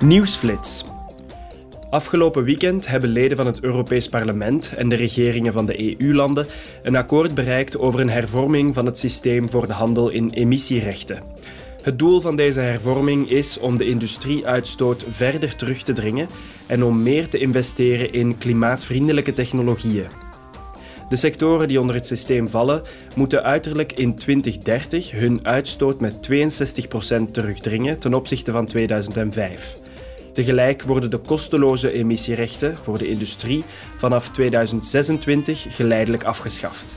Nieuwsflits. Afgelopen weekend hebben leden van het Europees Parlement en de regeringen van de EU-landen een akkoord bereikt over een hervorming van het systeem voor de handel in emissierechten. Het doel van deze hervorming is om de industrieuitstoot verder terug te dringen en om meer te investeren in klimaatvriendelijke technologieën. De sectoren die onder het systeem vallen, moeten uiterlijk in 2030 hun uitstoot met 62% terugdringen ten opzichte van 2005. Tegelijk worden de kosteloze emissierechten voor de industrie vanaf 2026 geleidelijk afgeschaft.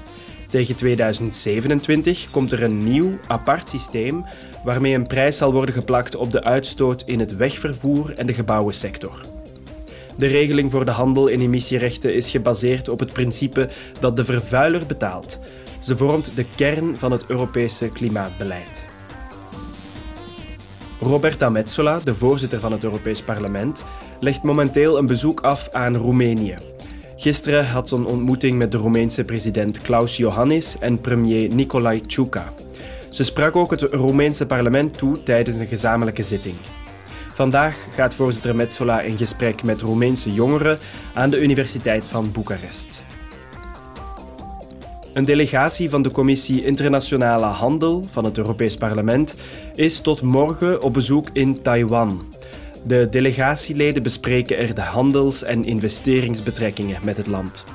Tegen 2027 komt er een nieuw, apart systeem waarmee een prijs zal worden geplakt op de uitstoot in het wegvervoer en de gebouwensector. De regeling voor de handel in emissierechten is gebaseerd op het principe dat de vervuiler betaalt. Ze vormt de kern van het Europese klimaatbeleid. Roberta Metsola, de voorzitter van het Europees Parlement, legt momenteel een bezoek af aan Roemenië. Gisteren had ze een ontmoeting met de Roemeense president Klaus Iohannis en premier Nicolae Ciuca. Ze sprak ook het Roemeense parlement toe tijdens een gezamenlijke zitting. Vandaag gaat voorzitter Metsola in gesprek met Roemeense jongeren aan de Universiteit van Boekarest. Een delegatie van de Commissie Internationale Handel van het Europees Parlement is tot morgen op bezoek in Taiwan. De delegatieleden bespreken er de handels- en investeringsbetrekkingen met het land.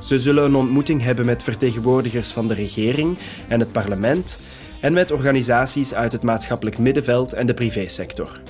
Ze zullen een ontmoeting hebben met vertegenwoordigers van de regering en het parlement en met organisaties uit het maatschappelijk middenveld en de privésector.